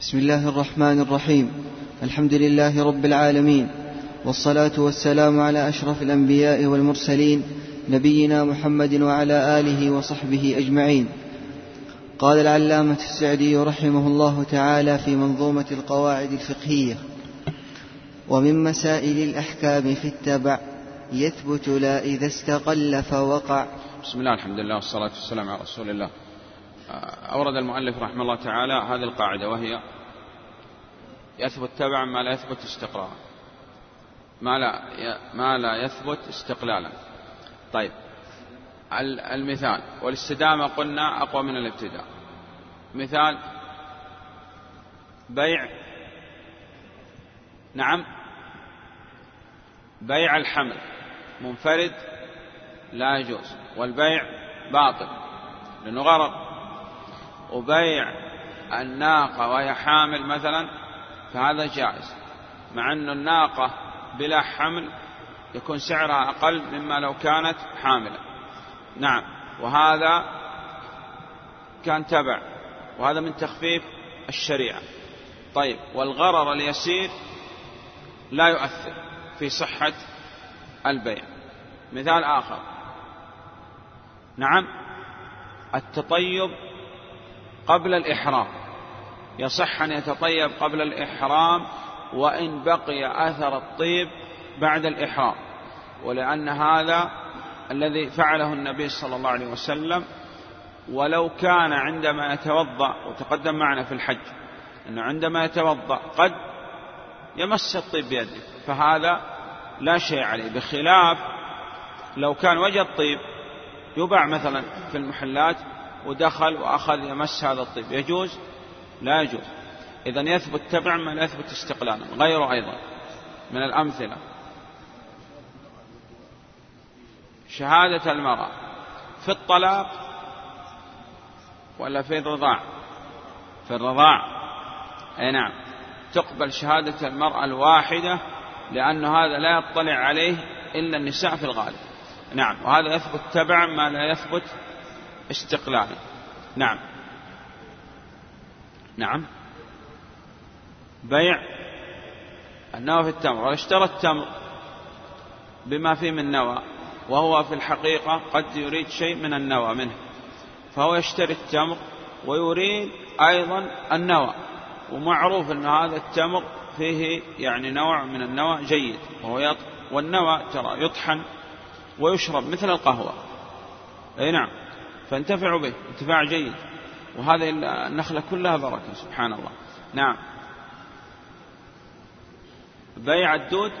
بسم الله الرحمن الرحيم. الحمد لله رب العالمين. والصلاة والسلام على أشرف الأنبياء والمرسلين نبينا محمد وعلى آله وصحبه أجمعين. قال العلامة السعدي رحمه الله تعالى في منظومة القواعد الفقهية ومن مسائل الأحكام في التبع يثبت لا إذا استقل فوقع. بسم الله الحمد لله والصلاة والسلام على رسول الله. أورد المؤلف رحمه الله تعالى هذه القاعدة وهي يثبت تبعا ما لا يثبت استقرارا. ما لا ما لا يثبت استقلالا. طيب المثال والاستدامة قلنا أقوى من الابتداء. مثال بيع نعم بيع الحمل منفرد لا يجوز والبيع باطل لأنه غرض. وبيع الناقة وهي حامل مثلا فهذا جائز. مع أن الناقة بلا حمل يكون سعرها أقل مما لو كانت حاملة. نعم. وهذا كان تبع. وهذا من تخفيف الشريعة. طيب. والغرر اليسير لا يؤثر في صحة البيع. مثال آخر. نعم. التطيب قبل الإحرام. يصح أن يتطيب قبل الإحرام وإن بقي أثر الطيب بعد الإحرام. ولأن هذا الذي فعله النبي صلى الله عليه وسلم ولو كان عندما يتوضأ وتقدم معنا في الحج أنه عندما يتوضأ قد يمس الطيب بيده. فهذا لا شيء عليه. بخلاف لو كان وجد طيب يباع مثلا في المحلات ودخل وأخذ يمس هذا الطيب يجوز؟ لا يجوز. إذا يثبت تبعا ما لا يثبت استقلالا. غيره أيضا. من الأمثلة. شهادة المرأة. في الطلاق ولا في الرضاع؟ في الرضاع. أي نعم. تقبل شهادة المرأة الواحدة لأن هذا لا يطلع عليه إلا النساء في الغالب. نعم. وهذا يثبت تبعا ما لا يثبت استقلالا نعم. نعم. بيع النوى في التمر. واشترى التمر بما فيه من نوى وهو في الحقيقة قد يريد شيء من النوى منه فهو يشتري التمر ويريد أيضا النوى. ومعروف أن هذا التمر فيه يعني نوع من النوى جيد وهو يط... والنوى ترى يطحن ويشرب مثل القهوة. أي نعم. فانتفعوا به انتفاع جيد. وهذه النخلة كلها بركة سبحان الله. نعم. بيع الدود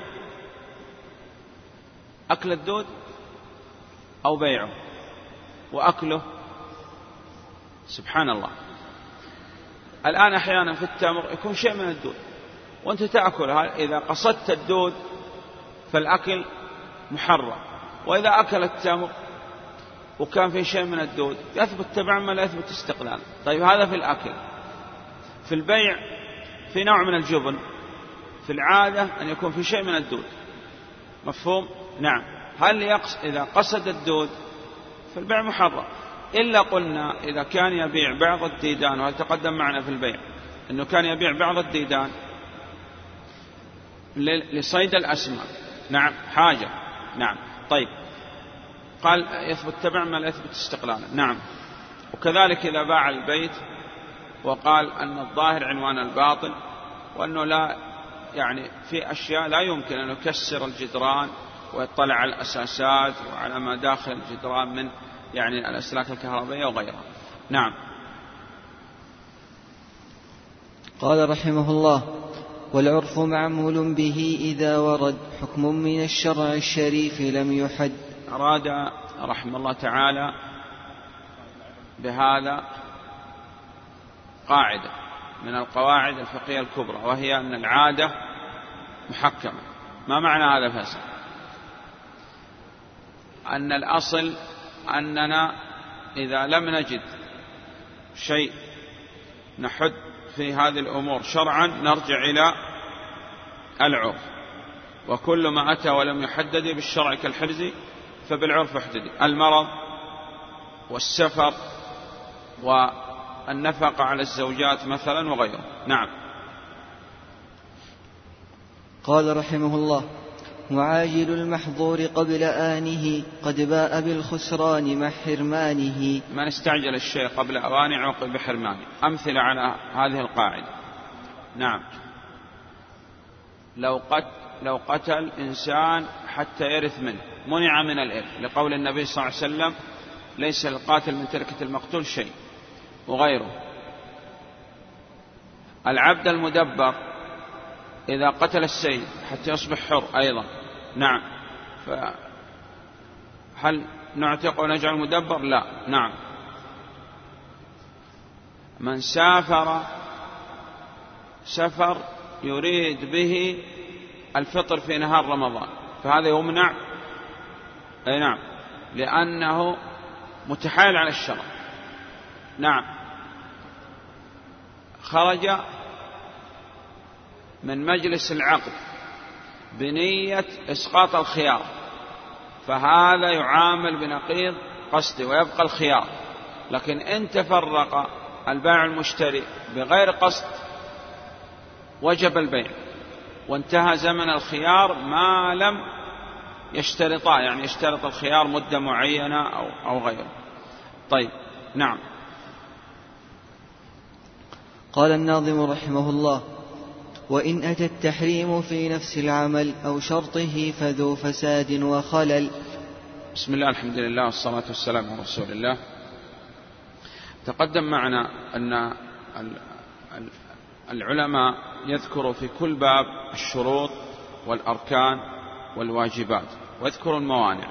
أكل الدود أو بيعه وأكله سبحان الله. الآن أحيانا في التمر يكون شيء من الدود وأنت تأكل إذا قصدت الدود فالأكل محرم. وإذا أكل التمر وكان في شيء من الدود. يثبت تبعا ما لا يثبت استقلالا طيب هذا في الأكل. في البيع في نوع من الجبن. في العادة أن يكون في شيء من الدود. مفهوم؟ نعم. هل يقص إذا قصد الدود فالبيع محرم. إلا قلنا إذا كان يبيع بعض الديدان وهذا تقدم معنا في البيع؟ أنه كان يبيع بعض الديدان لصيد الأسماك. نعم حاجة. نعم. طيب. قال يثبت تبع ما لا يثبت استقلالا. نعم. وكذلك إذا باع البيت وقال أن الظاهر عنوان الباطن وأنه لا يعني في أشياء لا يمكن أن يكسر الجدران ويطلع على الأساسات وعلى ما داخل الجدران من يعني الأسلاك الكهربائية وغيرها. نعم. قال رحمه الله والعرف معمول به إذا ورد حكم من الشرع الشريف لم يحد أراد رحمه الله تعالى بهذا قاعدة من القواعد الفقهية الكبرى وهي أن العادة محكمة. ما معنى هذا فاسد أن الأصل أننا إذا لم نجد شيء نحد في هذه الأمور شرعا نرجع إلى العرف. وكل ما أتى ولم يحدد بالشرع كالحرز فبالعرف احددي المرض والسفر النفقة على الزوجات مثلا وغيره. نعم. قال رحمه الله معاجل المحظور قبل آنه قد باء بالخسران مع حرمانه. من استعجل الشيء قبل أوانه عوقب بحرمانه. أمثلة على هذه القاعدة. نعم. لو قتل لو قتل إنسان حتى يرث منه. منع من الإرث. لقول النبي صلى الله عليه وسلم ليس القاتل من تركة المقتول شيء. وغيره. العبد المدبر إذا قتل السيد حتى يصبح حر أيضا. نعم. فهل نعتق ونجعل مدبر؟ لا. نعم. من سافر سفر يريد به الفطر في نهار رمضان. فهذا يمنع أي نعم لأنه متحايل على الشرع. نعم. خرج من مجلس العقد بنية إسقاط الخيار. فهذا يعامل بنقيض قصده ويبقى الخيار. لكن إن تفرق البائع المشتري بغير قصد وجب البيع. وانتهى زمن الخيار ما لم يشترطا يعني يشترط الخيار مدة معينة أو, أو غيره. طيب نعم. قال الناظم رحمه الله وإن أتى التحريم في نفس العمل أو شرطه فذو فساد وخلل. بسم الله الحمد لله والصلاة والسلام على رسول الله. تقدم معنا أن العلماء يذكروا في كل باب الشروط والأركان والواجبات ويذكروا الموانع.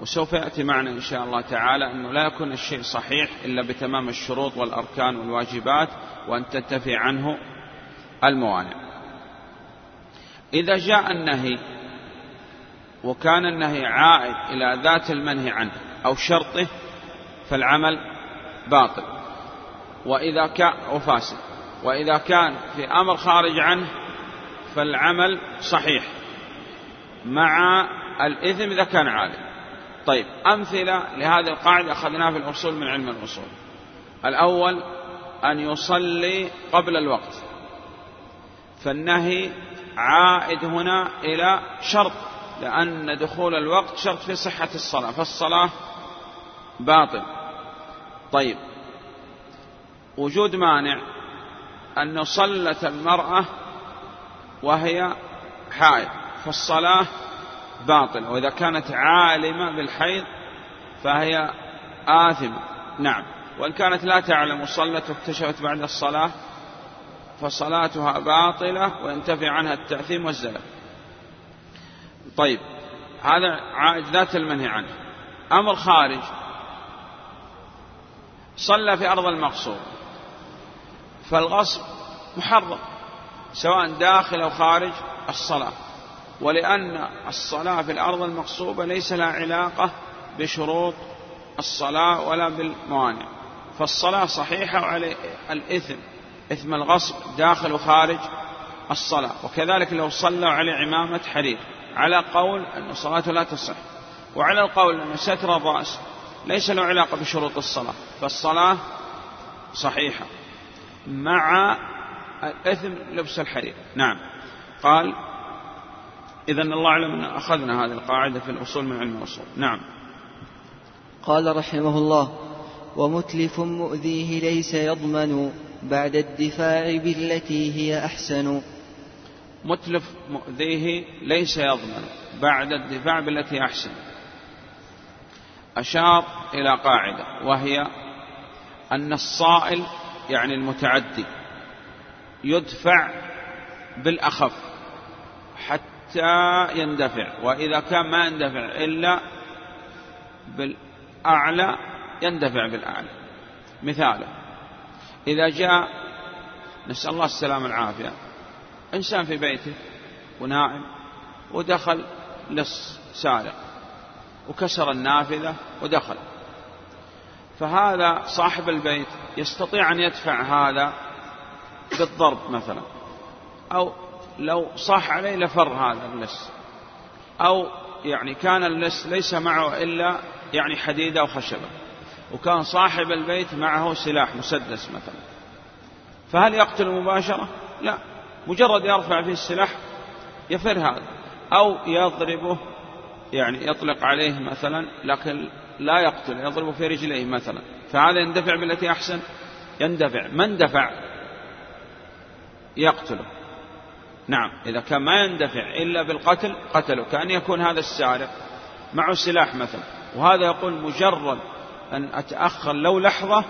وسوف يأتي معنا إن شاء الله تعالى أنه لا يكون الشيء صحيح إلا بتمام الشروط والأركان والواجبات وأن تنتفي عنه الموانع. إذا جاء النهي وكان النهي عائد إلى ذات المنهي عنه أو شرطه فالعمل باطل. وإذا كان وفاسد وإذا كان في أمر خارج عنه فالعمل صحيح مع الإثم إذا كان عالم طيب أمثلة لهذه القاعدة أخذناها في الأصول من علم الأصول. الأول أن يصلي قبل الوقت. فالنهي عائد هنا إلى شرط لأن دخول الوقت شرط في صحة الصلاة فالصلاة باطل. طيب وجود مانع أن صلت المرأة وهي حائض فالصلاة باطلة وإذا كانت عالمة بالحيض فهي آثمة. نعم. وإن كانت لا تعلم وصلت واكتشفت بعد الصلاة فصلاتها باطلة وينتفي عنها التأثيم والزلل. طيب هذا عائد ذات المنهي عنه. أمر خارج. صلى في أرض المقصود. فالغصب محرم سواء داخل أو خارج الصلاة. ولأن الصلاة في الأرض المغصوبة ليس لها علاقة بشروط الصلاة ولا بالموانع. فالصلاة صحيحة وعليه الإثم إثم الغصب داخل وخارج الصلاة. وكذلك لو صلى عليه عمامة حرير على قول أن صلاته لا تصح وعلى القول أن ستر الرأس ليس له علاقة بشروط الصلاة. فالصلاة صحيحة. مع الإثم لبس الحرير. نعم. قال إذا الله أعلم أن أخذنا هذه القاعدة في الأصول من علم الأصول. نعم. قال رحمه الله ومتلف مؤذيه ليس يضمن بعد الدفاع بالتي هي أحسن. متلف مؤذيه ليس يضمن بعد الدفاع بالتي أحسن. أشار إلى قاعدة وهي أن الصائل يعني المتعدي يدفع بالأخف حتى يندفع وإذا كان ما يندفع إلا بالأعلى يندفع بالأعلى. مثاله إذا جاء نسأل الله السلامة والعافية إنسان في بيته ونائم ودخل لص سارق وكسر النافذة ودخل. فهذا صاحب البيت يستطيع أن يدفع هذا بالضرب مثلا أو لو صاح عليه لفر هذا اللص أو يعني كان اللص ليس معه إلا يعني حديدة أو خشبة وكان صاحب البيت معه سلاح مسدس مثلا فهل يقتل مباشرة؟ لا مجرد يرفع فيه السلاح يفر هذا أو يضربه يعني يطلق عليه مثلا لكن لا يقتل يضربه في رجليه مثلا فهذا يندفع بالتي أحسن؟ يندفع. من دفع يقتله. نعم. إذا كان ما يندفع إلا بالقتل قتله. كأن يكون هذا السارق معه سلاح مثلا. وهذا يقول مجرد أن أتأخر لو لحظة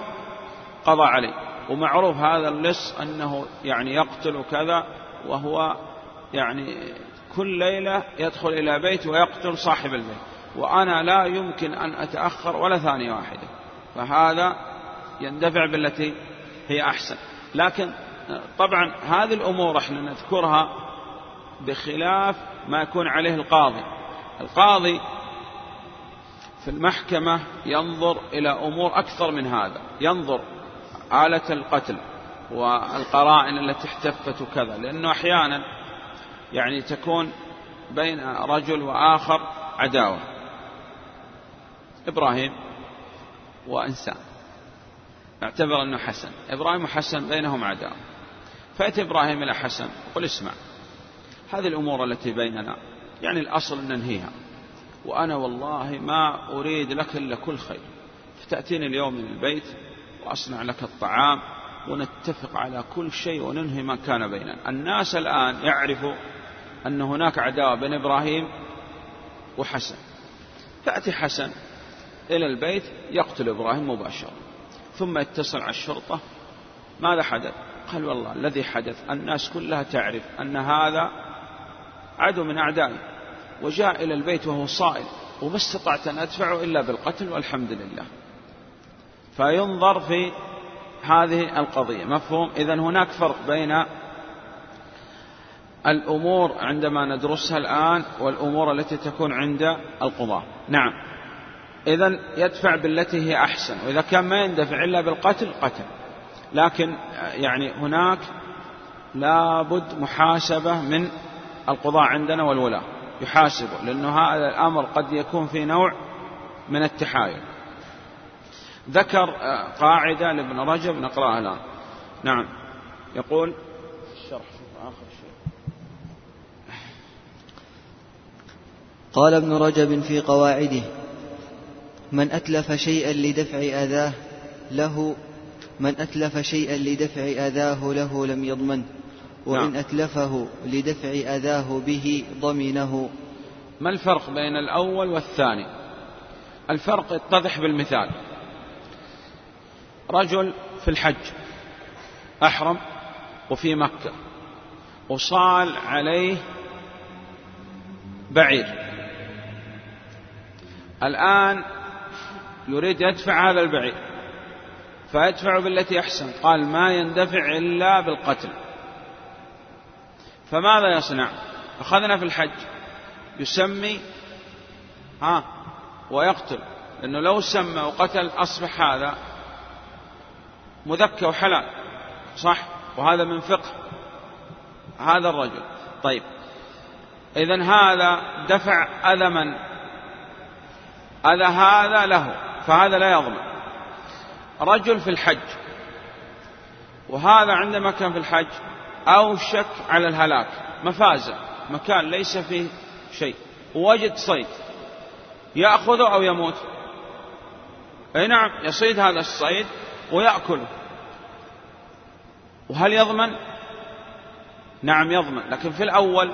قضى علي ومعروف هذا اللص أنه يعني يقتل كذا وهو يعني كل ليلة يدخل إلى بيت ويقتل صاحب البيت. وأنا لا يمكن أن أتأخر ولا ثانية واحدة. فهذا يندفع بالتي هي أحسن. لكن طبعا هذه الأمور إحنا نذكرها بخلاف ما يكون عليه القاضي. القاضي في المحكمة ينظر إلى أمور أكثر من هذا. ينظر آلة القتل والقرائن التي احتفت وكذا. لأنه أحيانا يعني تكون بين رجل وآخر عداوة. إبراهيم وإنسان اعتبر أنه حسن. إبراهيم وحسن بينهم عداوة فأتي إبراهيم إلى حسن قل اسمع. هذه الأمور التي بيننا يعني الأصل أن ننهيها. وأنا والله ما أريد لك إلا كل خير. فتأتيني اليوم من البيت وأصنع لك الطعام ونتفق على كل شيء وننهي ما كان بيننا. الناس الآن يعرفوا أن هناك عداوة بين إبراهيم وحسن. فأتي حسن إلى البيت يقتل إبراهيم مباشرة. ثم يتصل على الشرطة. ماذا حدث؟ قال والله الذي حدث الناس كلها تعرف أن هذا عدو من أعدائي وجاء إلى البيت وهو صائل وما استطعت أن أدفعه إلا بالقتل والحمد لله. فينظر في هذه القضية. مفهوم؟ إذا هناك فرق بين الأمور عندما ندرسها الآن والأمور التي تكون عند القضاة نعم. إذا يدفع بالتي هي أحسن وإذا كان ما يندفع إلا بالقتل قتل. لكن يعني هناك لابد محاسبة من القضاء عندنا والولاة يحاسبه لأنه هذا الأمر قد يكون في نوع من التحايل. ذكر قاعدة لابن رجب نقرأها الآن. نعم. يقول الشرح آخر شيء. قال ابن رجب في قواعده من أتلف شيئا لدفع أذاه له من أتلف شيئا لدفع أذاه له لم يضمنه وإن نعم. أتلفه لدفع أذاه به ضمنه. ما الفرق بين الأول والثاني؟ الفرق يتضح بالمثال. رجل في الحج أحرم وفي مكة وصال عليه بعير. الآن يريد يدفع هذا البعير. فيدفع بالتي أحسن. قال ما يندفع إلا بالقتل. فماذا يصنع؟ أخذنا في الحج. يسمي ها ويقتل. لأنه لو سمى وقتل أصبح هذا مذكى وحلال. صح؟ وهذا من فقه. هذا الرجل. طيب. إذا هذا دفع أذى من؟ أذى هذا له. فهذا لا يضمن رجل في الحج وهذا عندما كان في الحج أوشك على الهلاك مفازة مكان ليس فيه شيء ووجد صيد يأخذه أو يموت. أي نعم يصيد هذا الصيد ويأكله. وهل يضمن؟ نعم يضمن لكن في الأول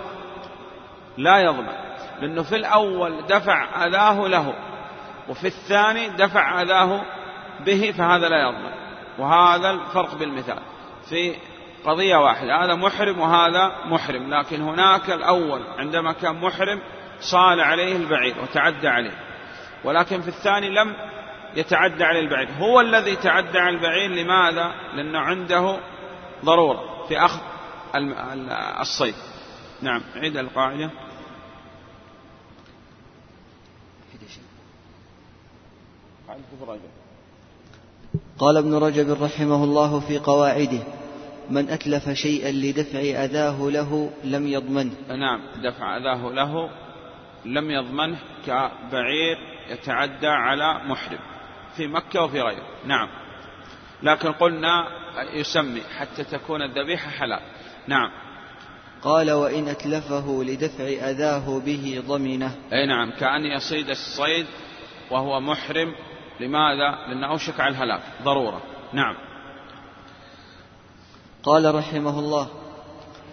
لا يضمن لأنه في الأول دفع أذاه له. وفي الثاني دفع أذاه به فهذا لا يضمن. وهذا الفرق بالمثال. في قضية واحدة هذا محرم وهذا محرم لكن هناك الأول عندما كان محرم صال عليه البعير وتعدى عليه. ولكن في الثاني لم يتعدى عليه البعير. هو الذي تعدى على البعير لماذا؟ لأنه عنده ضرورة في أخذ الصيد. نعم عيد القاعدة. قال ابن رجب رحمه الله في قواعده من أتلف شيئا لدفع أذاه له لم يضمنه. نعم دفع أذاه له لم يضمنه كبعير يتعدى على محرم في مكة وفي غيره. نعم. لكن قلنا يسمي حتى تكون الذبيحة حلال. نعم. قال وإن أتلفه لدفع أذاه به ضمنه. أي نعم كأن يصيد الصيد وهو محرم لماذا؟ لأنه أوشك على الهلاك. ضرورة. نعم. قال رحمه الله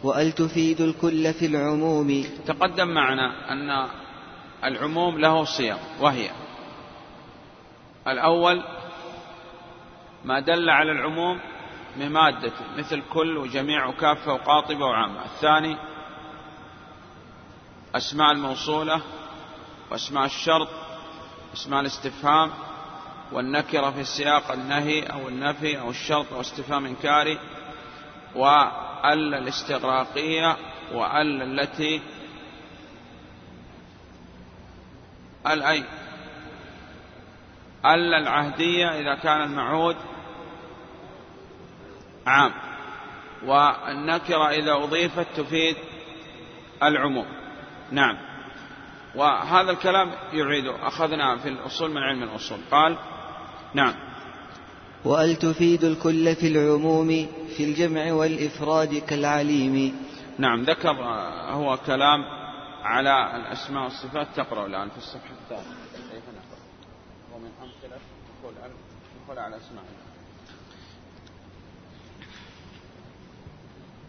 وأل تفيد الكل في العموم. تقدم معنا أن العموم له صيغ وهي الأول ما دل على العموم بمادته مثل كل وجميع وكافة وقاطبة وعامة. الثاني أسماء الموصولة وأسماء الشرط أسماء الاستفهام والنكرة في سياق النهي أو النفي أو الشرط أو استفهام إنكاري وأل الاستغراقية وأل التي الأي أل العهدية إذا كان المعود عام. والنكرة إذا أضيفت تفيد العموم. نعم. وهذا الكلام يعيده. أخذنا في الأصول من علم الأصول. قال نعم. وأل تفيد الكل في العموم في الجمع والإفراد كالعليم؟ نعم ذكر هو كلام على الأسماء والصفات تقرأ الآن في الصفحة الثالثة ومن أمثلة دخول على أسماء.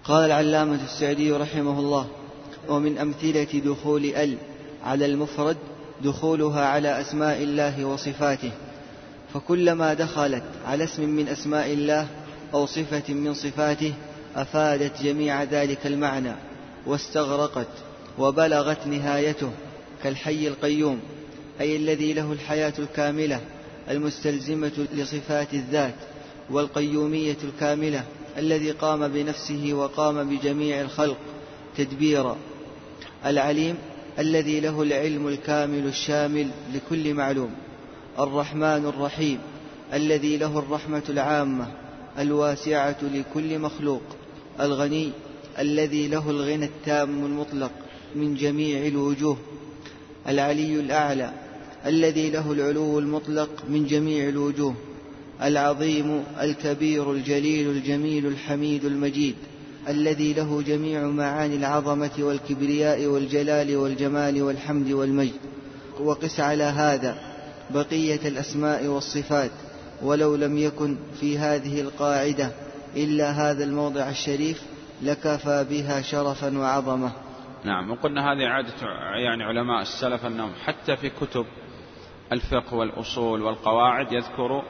قال العلامة السعدي رحمه الله ومن أمثلة دخول ال على المفرد دخولها على أسماء الله وصفاته. فكلما دخلت على اسم من أسماء الله أو صفة من صفاته أفادت جميع ذلك المعنى واستغرقت وبلغت نهايته كالحي القيوم أي الذي له الحياة الكاملة المستلزمة لصفات الذات والقيومية الكاملة الذي قام بنفسه وقام بجميع الخلق تدبيرا. العليم الذي له العلم الكامل الشامل لكل معلوم. الرحمن الرحيم الذي له الرحمة العامة الواسعة لكل مخلوق الغني الذي له الغنى التام المطلق من جميع الوجوه العلي الأعلى الذي له العلو المطلق من جميع الوجوه العظيم الكبير الجليل الجميل الحميد المجيد الذي له جميع معاني العظمة والكبرياء والجلال والجمال والحمد والمجد. وقس على هذا بقية الأسماء والصفات ولو لم يكن في هذه القاعدة إلا هذا الموضع الشريف لكفى بها شرفا وعظمة. نعم وقلنا هذه عادة يعني علماء السلف أنهم حتى في كتب الفقه والأصول والقواعد يذكروا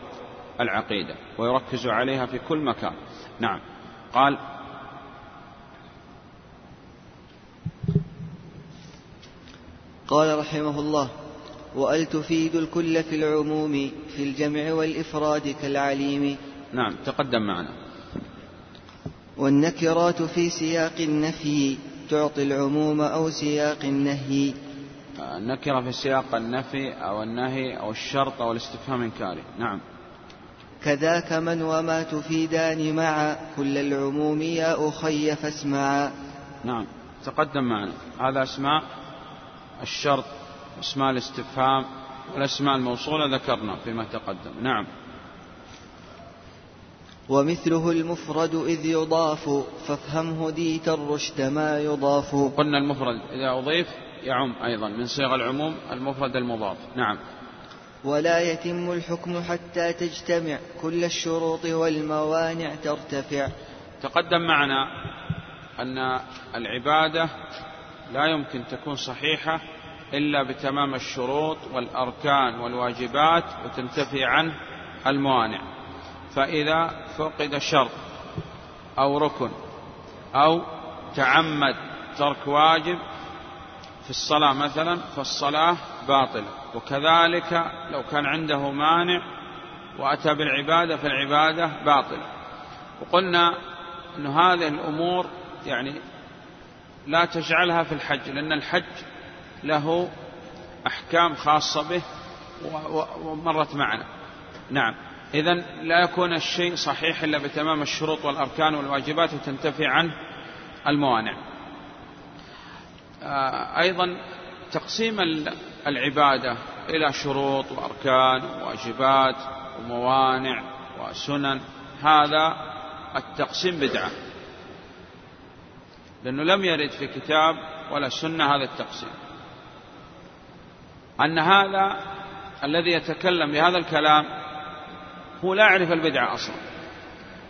العقيدة ويركزوا عليها في كل مكان. نعم. قال قال رحمه الله وأل تفيد الكل في العموم في الجمع والإفراد كالعليم. نعم تقدم معنا. والنكرات في سياق النفي تعطي العموم أو سياق النهي. النكرة في سياق النفي أو النهي أو الشرط أو الاستفهام إنكاري نعم. كذاك من وما تفيدان معا كل العموم يا أخي فاسمعا نعم تقدم معنا. هذا أسماء الشرط أسماء الاستفهام والأسماء الموصولة ذكرنا فيما تقدم. نعم. ومثله المفرد إذ يضاف فافهمه ديت الرشد ما يضاف. قلنا المفرد إذا أضيف يعم أيضا من صيغ العموم المفرد المضاف. نعم. ولا يتم الحكم حتى تجتمع كل الشروط والموانع ترتفع. تقدم معنا أن العبادة لا يمكن تكون صحيحة إلا بتمام الشروط والأركان والواجبات وتنتفي عنه الموانع. فإذا فقد شرط أو ركن أو تعمد ترك واجب في الصلاة مثلا فالصلاة باطلة. وكذلك لو كان عنده مانع وأتى بالعبادة فالعبادة باطلة. وقلنا أن هذه الأمور يعني لا تجعلها في الحج لأن الحج له أحكام خاصة به ومرت معنا. نعم. إذا لا يكون الشيء صحيح إلا بتمام الشروط والأركان والواجبات وتنتفي عنه الموانع. آه، أيضا تقسيم العبادة إلى شروط وأركان وواجبات وموانع وسنن. هذا التقسيم بدعة. لأنه لم يرد في كتاب ولا سنة هذا التقسيم. أن هذا الذي يتكلم بهذا الكلام هو لا يعرف البدعة أصلا.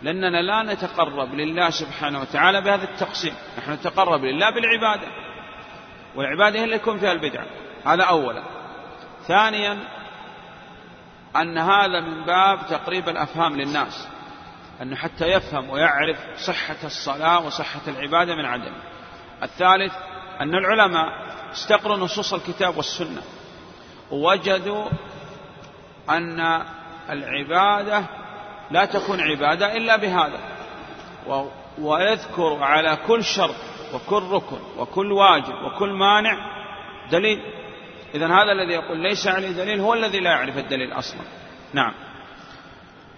لأننا لا نتقرب لله سبحانه وتعالى بهذا التقسيم. نحن نتقرب لله بالعبادة. والعبادة هي اللي يكون فيها البدعة هذا أولا. ثانيا أن هذا من باب تقريب الأفهام للناس. أنه حتى يفهم ويعرف صحة الصلاة وصحة العبادة من عدم الثالث أن العلماء استقروا نصوص الكتاب والسنة. ووجدوا أن العبادة لا تكون عبادة إلا بهذا. ويذكر على كل شرط وكل ركن وكل واجب وكل مانع دليل. إذا هذا الذي يقول ليس عليه دليل هو الذي لا يعرف الدليل أصلا. نعم.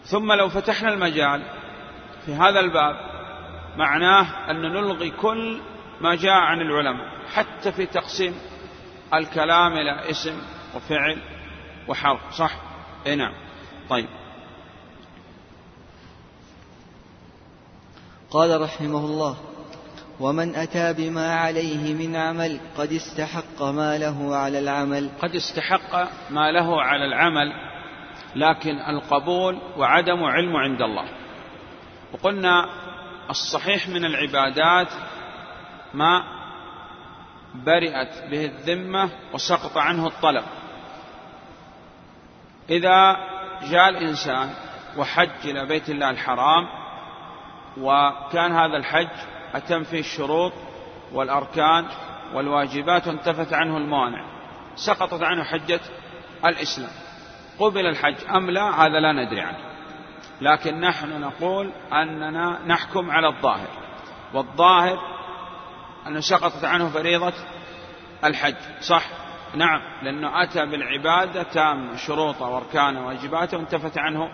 ثم لو فتحنا المجال في هذا الباب معناه أن نلغي كل ما جاء عن العلماء حتى في تقسيم الكلام إلى اسم وفعل وحرف صح؟ إي نعم. طيب. قال رحمه الله ومن أتى بما عليه من عمل قد استحق ما له على العمل. قد استحق ما له على العمل لكن القبول وعدم علم عند الله. وقلنا الصحيح من العبادات ما برئت به الذمة وسقط عنه الطلب. إذا جاء الإنسان وحج إلى بيت الله الحرام وكان هذا الحج أتم فيه الشروط والأركان والواجبات وانتفت عنه الموانع سقطت عنه حجة الإسلام. قبل الحج أم لا؟ هذا لا ندري عنه. لكن نحن نقول أننا نحكم على الظاهر. والظاهر أنه سقطت عنه فريضة الحج صح؟ نعم لأنه أتى بالعبادة تامة شروطه وأركانه وواجباته وانتفت عنه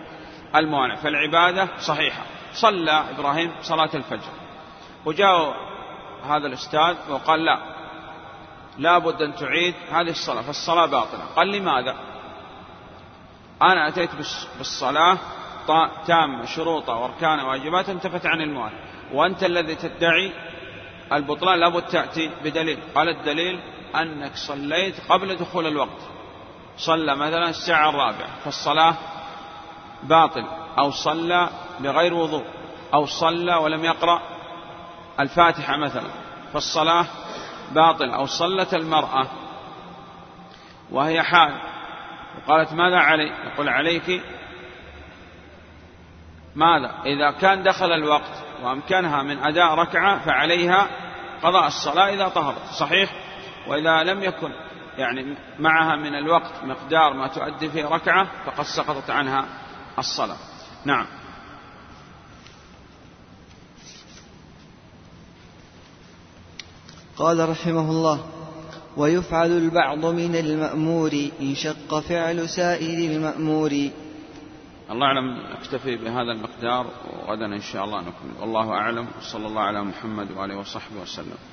الموانع. فالعبادة صحيحة. صلى إبراهيم صلاة الفجر. وجاء هذا الأستاذ وقال لا لابد أن تعيد هذه الصلاة فالصلاة باطلة. قال لماذا؟ أنا أتيت بالصلاة تامة شروطها وأركانها وواجباتها انتفت عن الموانع. وأنت الذي تدعي البطلان لابد تأتي بدليل. قال الدليل أنك صليت قبل دخول الوقت. صلى مثلا الساعة الرابعة فالصلاة باطل. أو صلى بغير وضوء. أو صلى ولم يقرأ الفاتحة مثلا فالصلاة باطل. أو صلت المرأة وهي حال وقالت ماذا علي؟ يقول عليك ماذا؟ إذا كان دخل الوقت وأمكنها من أداء ركعة فعليها قضاء الصلاة إذا طهرت. صحيح؟ وإذا لم يكن يعني معها من الوقت مقدار ما تؤدي فيه ركعة فقد سقطت عنها الصلاة. نعم. قال رحمه الله ويفعل البعض من المأمور إن شق فعل سائر المأمور. الله أعلم نكتفي بهذا المقدار وغدا إن شاء الله نكمل. والله أعلم صلى الله على محمد وآله وصحبه وسلم.